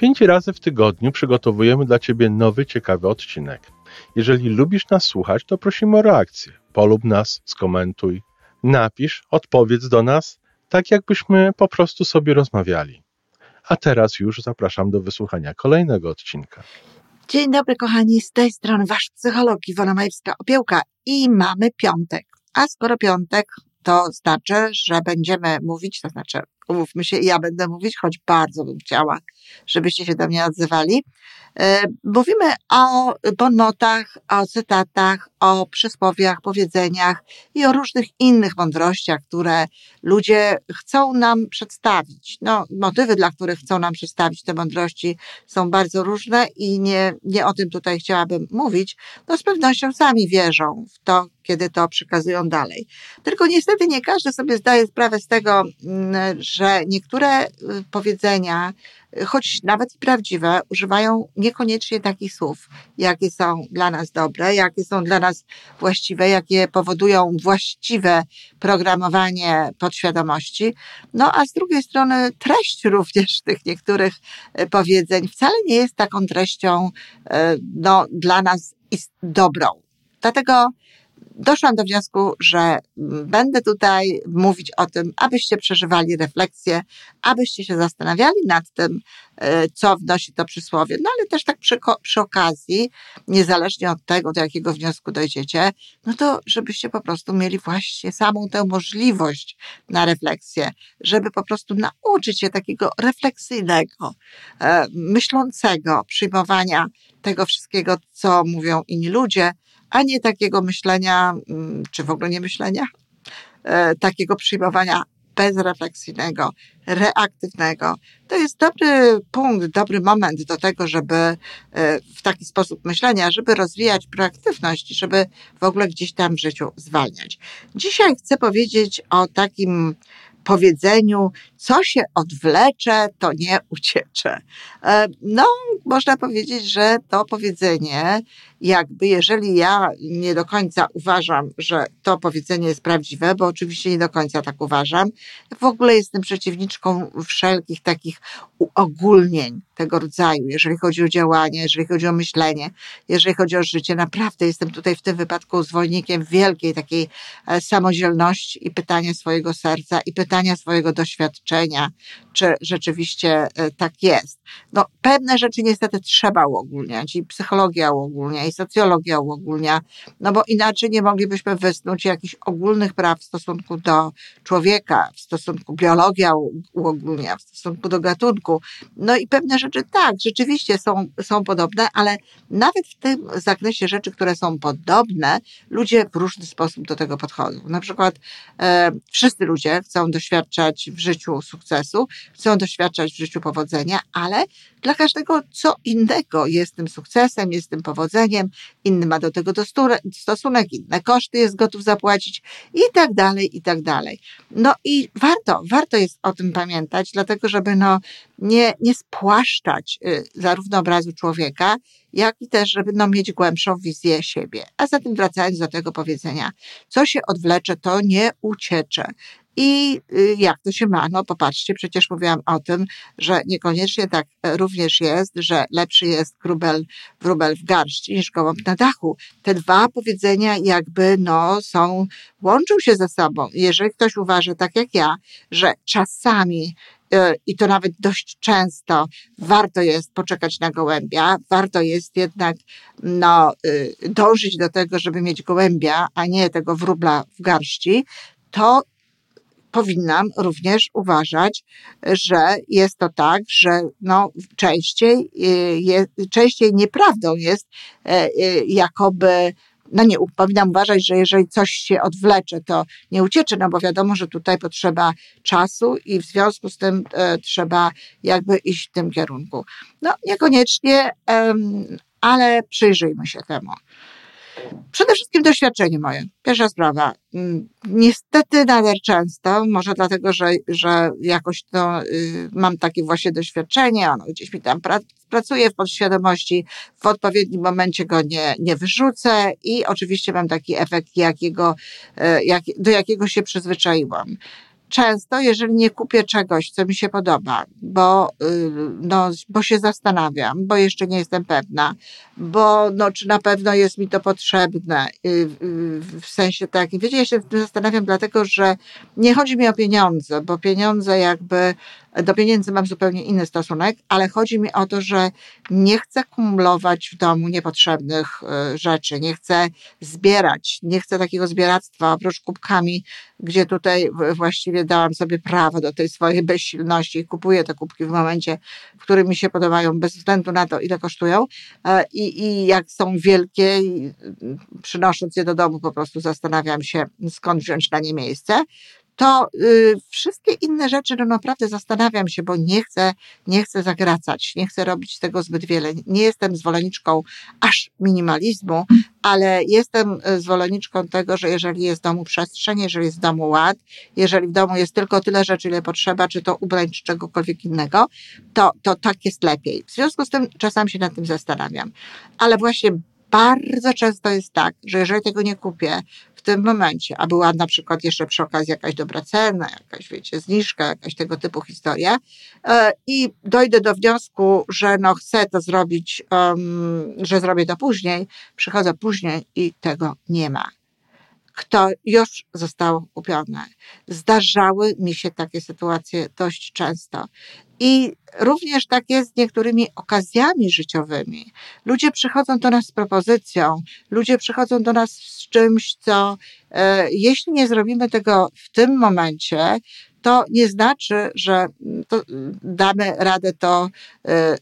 Pięć razy w tygodniu przygotowujemy dla Ciebie nowy, ciekawy odcinek. Jeżeli lubisz nas słuchać, to prosimy o reakcję. Polub nas, skomentuj, napisz, odpowiedz do nas, tak jakbyśmy po prostu sobie rozmawiali. A teraz już zapraszam do wysłuchania kolejnego odcinka. Dzień dobry, kochani, z tej strony Wasz psycholog Iwona Majewska-Opiełka i mamy piątek. A skoro piątek, to znaczy, że będziemy mówić, to znaczy, umówmy się, ja będę mówić, choć bardzo bym chciała, żebyście się do mnie odzywali. E, mówimy o bonmotach, o cytatach, o przysłowiach, powiedzeniach i o różnych innych mądrościach, które ludzie chcą nam przedstawić. No, motywy, dla których chcą nam przedstawić te mądrości są bardzo różne i nie, nie o tym tutaj chciałabym mówić. No, z pewnością sami wierzą w to, kiedy to przekazują dalej. Tylko niestety nie każdy sobie zdaje sprawę z tego, mm, że niektóre y, powiedzenia, choć nawet i prawdziwe, używają niekoniecznie takich słów, jakie są dla nas dobre, jakie są dla nas właściwe, jakie powodują właściwe programowanie podświadomości. No a z drugiej strony treść również tych niektórych e, powiedzeń wcale nie jest taką treścią no, dla nas dobrą. Dlatego doszłam do wniosku, że będę tutaj mówić o tym, abyście przeżywali refleksję, abyście się zastanawiali nad tym, e, co wnosi to przysłowie. No ale też tak przy, przy okazji, niezależnie od tego, do jakiego wniosku dojdziecie, no to żebyście po prostu mieli właśnie samą tę możliwość na refleksję, żeby po prostu nauczyć się takiego refleksyjnego, e, myślącego przyjmowania tego wszystkiego, co mówią inni ludzie, a nie takiego myślenia, mm, czy w ogóle nie myślenia, e, takiego przyjmowania bezrefleksyjnego, reaktywnego. To jest dobry punkt, dobry moment do tego, żeby e, w taki sposób myślenia, żeby rozwijać proaktywność, żeby w ogóle gdzieś tam w życiu zwalniać. Dzisiaj chcę powiedzieć o takim powiedzeniu, co się odwlecze, to nie uciecze. E, no, można powiedzieć, że to powiedzenie, jakby jeżeli ja nie do końca uważam, że to powiedzenie jest prawdziwe, bo oczywiście nie do końca tak uważam, w ogóle jestem przeciwniczką wszelkich takich uogólnień tego rodzaju, jeżeli chodzi o działanie, jeżeli chodzi o myślenie, jeżeli chodzi o życie. Naprawdę jestem tutaj w tym wypadku zwolennikiem wielkiej takiej e, samodzielności i pytania swojego serca i pytania swojego doświadczenia, czy rzeczywiście e, tak jest. No, pewne rzeczy niestety trzeba uogólniać i psychologia uogólnia i socjologia uogólnia, no bo inaczej nie moglibyśmy wysnuć jakichś ogólnych praw w stosunku do człowieka, w stosunku biologia uogólnia, w stosunku do gatunku. No i pewne rzeczy tak, rzeczywiście są, są podobne, ale nawet w tym zakresie rzeczy, które są podobne, ludzie w różny sposób do tego podchodzą. Na przykład e, wszyscy ludzie chcą doświadczać w życiu sukcesu, chcą doświadczać w życiu powodzenia, ale dla każdego co innego jest tym sukcesem, jest tym powodzeniem, inny ma do tego stosunek, inne koszty jest gotów zapłacić i tak dalej, i tak dalej. No i warto, warto jest o tym pamiętać, dlatego żeby no nie, nie spłaszczać y, zarówno obrazu człowieka, jak i też, żeby no, mieć głębszą wizję siebie. A zatem wracając do tego powiedzenia, co się odwlecze, to nie uciecze. I y, jak to się ma? No popatrzcie, przecież mówiłam o tym, że niekoniecznie tak również jest, że lepszy jest wróbel, wróbel w garści niż gołąb na dachu. Te dwa powiedzenia jakby no są, łączą się ze sobą. Jeżeli ktoś uważa tak jak ja, że czasami i to nawet dość często warto jest poczekać na gołębia, warto jest jednak no, y, dążyć do tego, żeby mieć gołębia, a nie tego wróbla w garści, to powinnam również uważać, że jest to tak, że no, częściej, y, je, częściej nieprawdą jest, e, y, jakoby no nie, powinnam uważać, że jeżeli coś się odwlecze, to nie uciecze, no bo wiadomo, że tutaj potrzeba czasu i w związku z tym e, trzeba jakby iść w tym kierunku. No niekoniecznie, ale przyjrzyjmy się temu. Przede wszystkim doświadczenie moje. Pierwsza sprawa. Mm, niestety nader często, może dlatego, że, że jakoś to y, mam takie właśnie doświadczenie, ono gdzieś mi tam pra, pracuje w podświadomości, w odpowiednim momencie go nie, nie wyrzucę i oczywiście mam taki efekt, jakiego, y, jak, do jakiego się przyzwyczaiłam często, jeżeli nie kupię czegoś, co mi się podoba, bo, y, no, bo się zastanawiam, bo jeszcze nie jestem pewna, bo no, czy na pewno jest mi to potrzebne, y, y, w sensie takim. Wiecie, ja się zastanawiam dlatego, że nie chodzi mi o pieniądze, bo pieniądze jakby do pieniędzy mam zupełnie inny stosunek, ale chodzi mi o to, że nie chcę kumulować w domu niepotrzebnych e, rzeczy, nie chcę zbierać, nie chcę takiego zbieractwa oprócz kubkami, gdzie tutaj właściwie dałam sobie prawo do tej swojej bezsilności i kupuję te kubki w momencie, w którym mi się podobają, bez względu na to, ile kosztują. E, I, i jak są wielkie, przynosząc je do domu, po prostu zastanawiam się, skąd wziąć na nie miejsce to y, wszystkie inne rzeczy, no naprawdę zastanawiam się, bo nie chcę, nie chcę zagracać, nie chcę robić tego zbyt wiele. Nie jestem zwolenniczką aż minimalizmu, ale jestem y, zwolenniczką tego, że jeżeli jest w domu przestrzeń, jeżeli jest w domu ład, jeżeli w domu jest tylko tyle rzeczy, ile potrzeba, czy to ubrań, czy czegokolwiek innego, to, to tak jest lepiej. W związku z tym czasami się nad tym zastanawiam. Ale właśnie bardzo często jest tak, że jeżeli tego nie kupię w tym momencie, a była na przykład jeszcze przy okazji jakaś dobra cena, jakaś, wiecie, zniżka, jakaś tego typu historia e, i dojdę do wniosku, że no chcę to zrobić, um, że zrobię to później, przychodzę później i tego nie ma kto już zostało kupione. Zdarzały mi się takie sytuacje dość często. I również tak jest z niektórymi okazjami życiowymi. Ludzie przychodzą do nas z propozycją, ludzie przychodzą do nas z czymś, co e, jeśli nie zrobimy tego w tym momencie, to nie znaczy, że to damy radę to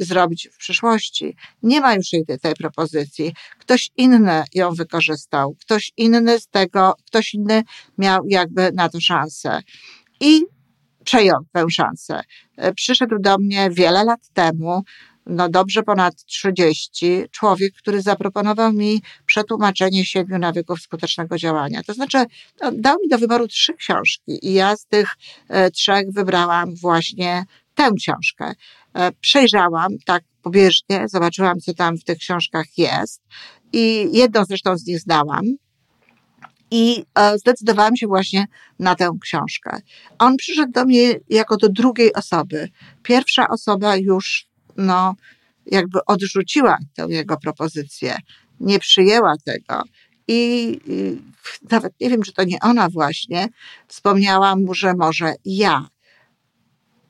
y, zrobić w przyszłości. Nie ma już tej, tej propozycji. Ktoś inny ją wykorzystał, ktoś inny z tego, ktoś inny miał jakby na to szansę. I przejął tę szansę. E, przyszedł do mnie wiele lat temu, no dobrze ponad 30, człowiek, który zaproponował mi przetłumaczenie siedmiu nawyków skutecznego działania. To znaczy, no, dał mi do wyboru trzy książki i ja z tych e, trzech wybrałam właśnie tę książkę. E, przejrzałam tak pobieżnie, zobaczyłam, co tam w tych książkach jest i jedną zresztą z nich zdałam. I e, zdecydowałam się właśnie na tę książkę. On przyszedł do mnie jako do drugiej osoby. Pierwsza osoba już no, jakby odrzuciła tę jego propozycję, nie przyjęła tego. I, nawet nie wiem, czy to nie ona właśnie, wspomniała mu, że może ja.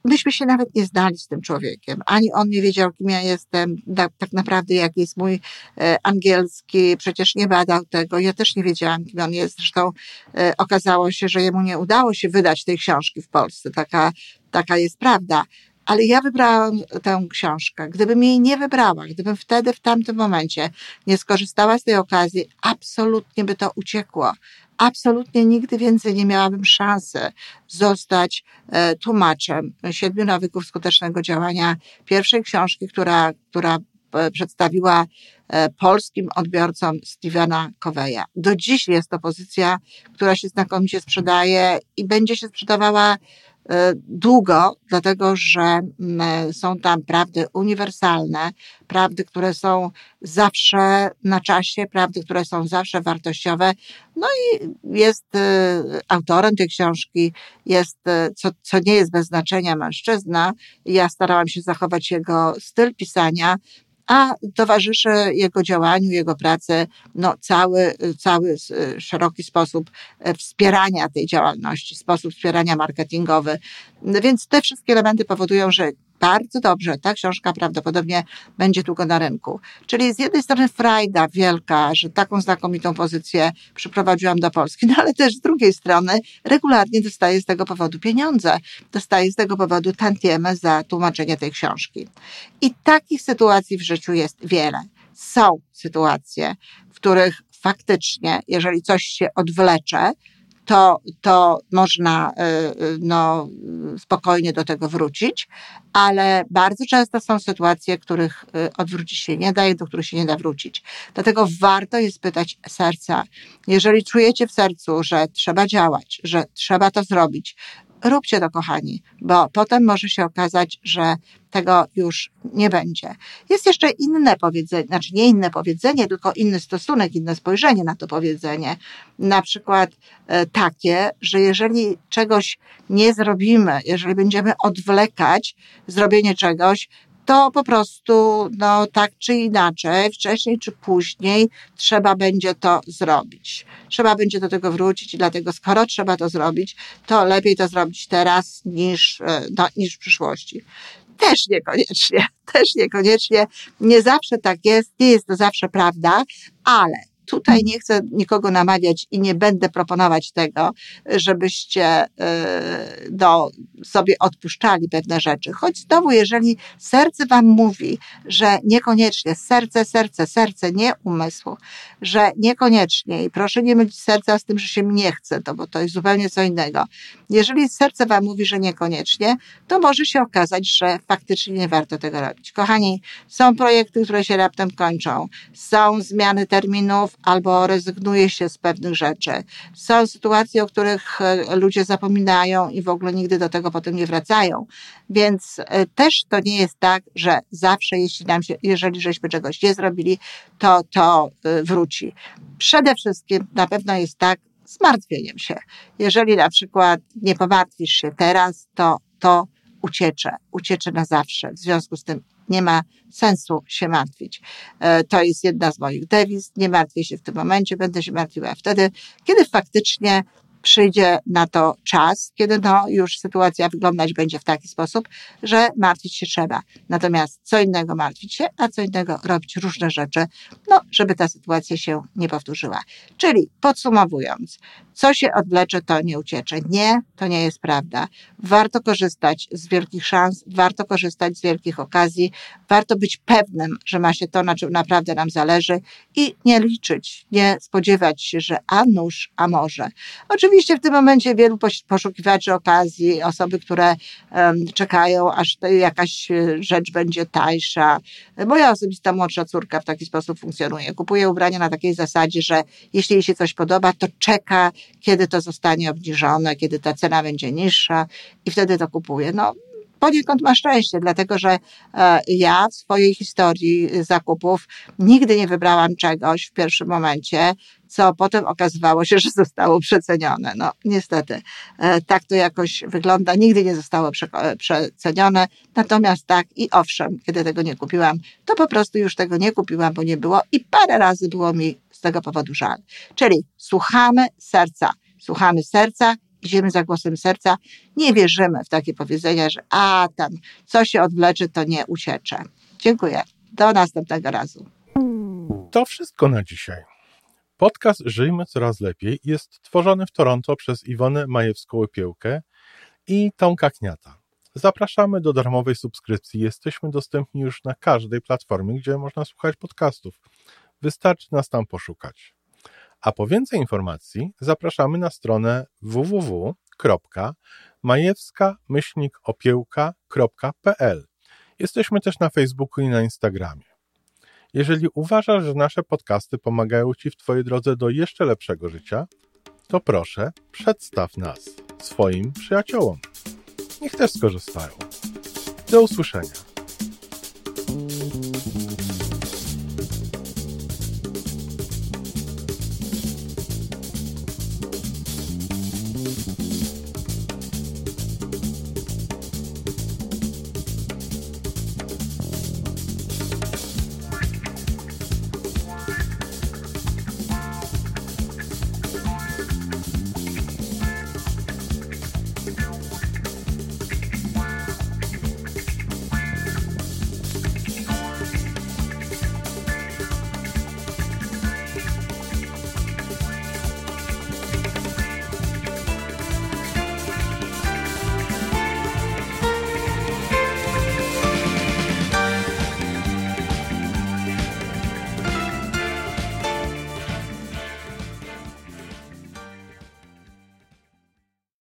Myśmy się nawet nie znali z tym człowiekiem. Ani on nie wiedział, kim ja jestem, tak, tak naprawdę jaki jest mój e, angielski, przecież nie badał tego. Ja też nie wiedziałam, kim on jest. Zresztą e, okazało się, że jemu nie udało się wydać tej książki w Polsce. Taka, taka jest prawda. Ale ja wybrałam tę książkę. Gdybym jej nie wybrała, gdybym wtedy, w tamtym momencie nie skorzystała z tej okazji, absolutnie by to uciekło. Absolutnie nigdy więcej nie miałabym szansy zostać e, tłumaczem siedmiu nawyków skutecznego działania pierwszej książki, która, która e, przedstawiła e, polskim odbiorcom Stevena Coveya. Do dziś jest to pozycja, która się znakomicie sprzedaje i będzie się sprzedawała długo, dlatego że mm, są tam prawdy uniwersalne, prawdy, które są zawsze na czasie, prawdy, które są zawsze wartościowe. No i jest e, autorem tej książki, jest, e, co, co nie jest bez znaczenia, mężczyzna. Ja starałam się zachować jego styl pisania, a towarzyszy jego działaniu, jego pracy, no cały, cały szeroki sposób e, wspierania tej działalności, sposób wspierania marketingowy. Więc te wszystkie elementy powodują, że bardzo dobrze. Ta książka prawdopodobnie będzie długo na rynku. Czyli z jednej strony frajda wielka, że taką znakomitą pozycję przyprowadziłam do Polski, no ale też z drugiej strony regularnie dostaję z tego powodu pieniądze. Dostaję z tego powodu tantiemę za tłumaczenie tej książki. I takich sytuacji w życiu jest wiele. Są sytuacje, w których faktycznie, jeżeli coś się odwlecze, to, to można no, spokojnie do tego wrócić, ale bardzo często są sytuacje, których odwrócić się nie da i do których się nie da wrócić. Dlatego warto jest pytać serca. Jeżeli czujecie w sercu, że trzeba działać, że trzeba to zrobić, róbcie to, kochani, bo potem może się okazać, że tego już nie będzie. Jest jeszcze inne powiedzenie, znaczy nie inne powiedzenie, tylko inny stosunek, inne spojrzenie na to powiedzenie. Na przykład e, takie, że jeżeli czegoś nie zrobimy, jeżeli będziemy odwlekać zrobienie czegoś, to po prostu, no tak czy inaczej, wcześniej czy później trzeba będzie to zrobić. Trzeba będzie do tego wrócić dlatego skoro trzeba to zrobić, to lepiej to zrobić teraz niż, e, no, niż w przyszłości. Też niekoniecznie, też niekoniecznie. Nie zawsze tak jest, nie jest to zawsze prawda, ale Tutaj nie chcę nikogo namawiać i nie będę proponować tego, żebyście no, sobie odpuszczali pewne rzeczy. Choć znowu, jeżeli serce wam mówi, że niekoniecznie serce, serce, serce, nie umysłu, że niekoniecznie i proszę nie mylić serca z tym, że się mnie chce, to bo to jest zupełnie co innego. Jeżeli serce wam mówi, że niekoniecznie, to może się okazać, że faktycznie nie warto tego robić. Kochani, są projekty, które się raptem kończą, są zmiany terminów, albo rezygnuje się z pewnych rzeczy. Są sytuacje, o których e, ludzie zapominają i w ogóle nigdy do tego potem nie wracają. Więc e, też to nie jest tak, że zawsze, jeśli nam się, jeżeli żeśmy czegoś nie zrobili, to to e, wróci. Przede wszystkim na pewno jest tak, z martwieniem się. Jeżeli na przykład nie pomartwisz się teraz, to to uciecze, uciecze na zawsze. W związku z tym nie ma sensu się martwić. E, to jest jedna z moich dewiz. Nie martwię się w tym momencie, będę się martwiła wtedy, kiedy faktycznie przyjdzie na to czas, kiedy no już sytuacja wyglądać będzie w taki sposób, że martwić się trzeba. Natomiast co innego martwić się, a co innego robić różne rzeczy, no, żeby ta sytuacja się nie powtórzyła. Czyli podsumowując, co się odwlecze, to nie uciecze. Nie, to nie jest prawda. Warto korzystać z wielkich szans, warto korzystać z wielkich okazji, warto być pewnym, że ma się to, na czym naprawdę nam zależy i nie liczyć, nie spodziewać się, że a nuż, a może. Oczywiście w tym momencie wielu poszukiwaczy okazji, osoby, które um, czekają, aż jakaś e, rzecz będzie tańsza. Moja osobista młodsza córka w taki sposób funkcjonuje. Kupuje ubrania na takiej zasadzie, że jeśli jej się coś podoba, to czeka kiedy to zostanie obniżone, kiedy ta cena będzie niższa i wtedy to kupuję. No, poniekąd ma szczęście, dlatego że e, ja w swojej historii zakupów nigdy nie wybrałam czegoś w pierwszym momencie, co potem okazywało się, że zostało przecenione. No niestety, e, tak to jakoś wygląda. Nigdy nie zostało e, przecenione. Natomiast tak i owszem, kiedy tego nie kupiłam, to po prostu już tego nie kupiłam, bo nie było i parę razy było mi tego powodu żal. Czyli słuchamy serca. Słuchamy serca, idziemy za głosem serca, nie wierzymy w takie powiedzenia, że a tam, co się odwleczy, to nie uciecze. Dziękuję. Do następnego razu. To wszystko na dzisiaj. Podcast Żyjmy Coraz Lepiej jest tworzony w Toronto przez Iwonę Majewską-Opiełkę i Tomka Kniata. Zapraszamy do darmowej subskrypcji. Jesteśmy dostępni już na każdej platformie, gdzie można słuchać podcastów. Wystarczy nas tam poszukać. A po więcej informacji zapraszamy na stronę www.majewska-opiełka.pl. Jesteśmy też na Facebooku i na Instagramie. Jeżeli uważasz, że nasze podcasty pomagają Ci w Twojej drodze do jeszcze lepszego życia, to proszę, przedstaw nas swoim przyjaciołom. Niech też skorzystają. Do usłyszenia.